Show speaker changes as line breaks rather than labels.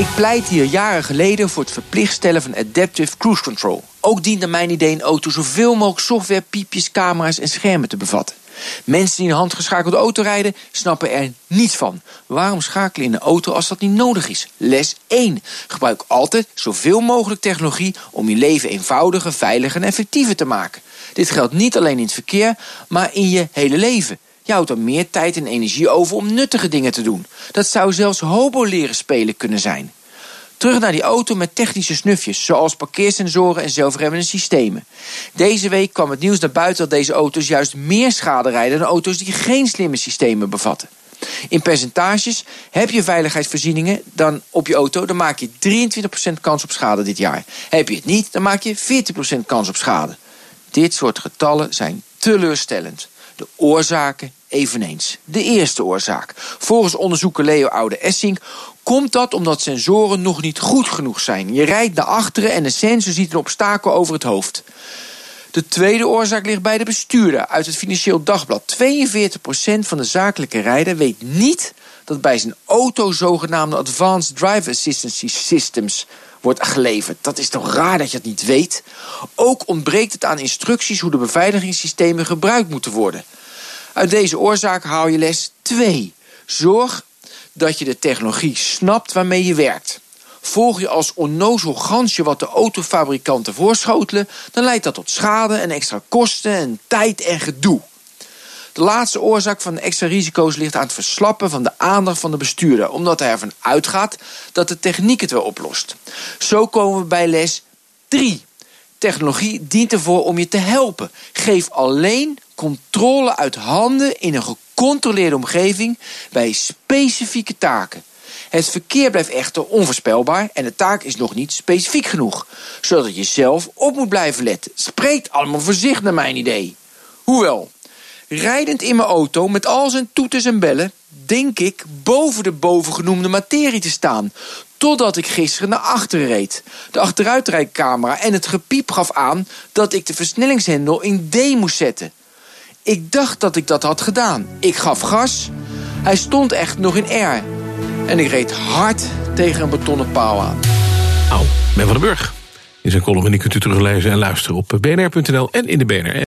Ik pleit hier jaren geleden voor het verplicht stellen van Adaptive Cruise Control. Ook diende mijn idee een auto zoveel mogelijk software, piepjes, camera's en schermen te bevatten. Mensen die een handgeschakelde auto rijden, snappen er niets van. Waarom schakelen in een auto als dat niet nodig is? Les 1. Gebruik altijd zoveel mogelijk technologie om je leven eenvoudiger, veiliger en effectiever te maken. Dit geldt niet alleen in het verkeer, maar in je hele leven. Je houdt dan meer tijd en energie over om nuttige dingen te doen. Dat zou zelfs hobo leren spelen kunnen zijn. Terug naar die auto met technische snufjes, zoals parkeersensoren en zelfremmende systemen. Deze week kwam het nieuws naar buiten dat deze auto's juist meer schade rijden dan auto's die geen slimme systemen bevatten. In percentages heb je veiligheidsvoorzieningen dan op je auto, dan maak je 23% kans op schade dit jaar. Heb je het niet, dan maak je 40% kans op schade. Dit soort getallen zijn teleurstellend. De oorzaken eveneens. De eerste oorzaak. Volgens onderzoeker Leo Oude-Essink komt dat omdat sensoren nog niet goed genoeg zijn. Je rijdt naar achteren en de sensor ziet een obstakel over het hoofd. De tweede oorzaak ligt bij de bestuurder. Uit het Financieel Dagblad. 42% van de zakelijke rijder weet niet dat bij zijn auto zogenaamde Advanced Driver Assistance Systems wordt geleverd. Dat is toch raar dat je het niet weet? Ook ontbreekt het aan instructies hoe de beveiligingssystemen gebruikt moeten worden. Uit deze oorzaak haal je les 2. Zorg dat je de technologie snapt waarmee je werkt. Volg je als onnozel gansje wat de autofabrikanten voorschotelen, dan leidt dat tot schade en extra kosten en tijd en gedoe. De laatste oorzaak van de extra risico's ligt aan het verslappen van de aandacht van de bestuurder, omdat hij ervan uitgaat dat de techniek het wel oplost. Zo komen we bij les 3. Technologie dient ervoor om je te helpen. Geef alleen controle uit handen in een gecontroleerde omgeving bij specifieke taken. Het verkeer blijft echter onvoorspelbaar en de taak is nog niet specifiek genoeg, zodat je zelf op moet blijven letten. Spreekt allemaal voor zich naar mijn idee. Hoewel, rijdend in mijn auto met al zijn toeters en bellen, denk ik boven de bovengenoemde materie te staan. Totdat ik gisteren naar achteren reed. De achteruitrijcamera en het gepiep gaf aan dat ik de versnellingshendel in D moest zetten. Ik dacht dat ik dat had gedaan. Ik gaf gas. Hij stond echt nog in R. En ik reed hard tegen een betonnen paal aan.
Au, Ben van den Burg. In zijn column en die kunt u teruglezen en luisteren op bnr.nl en in de BNR.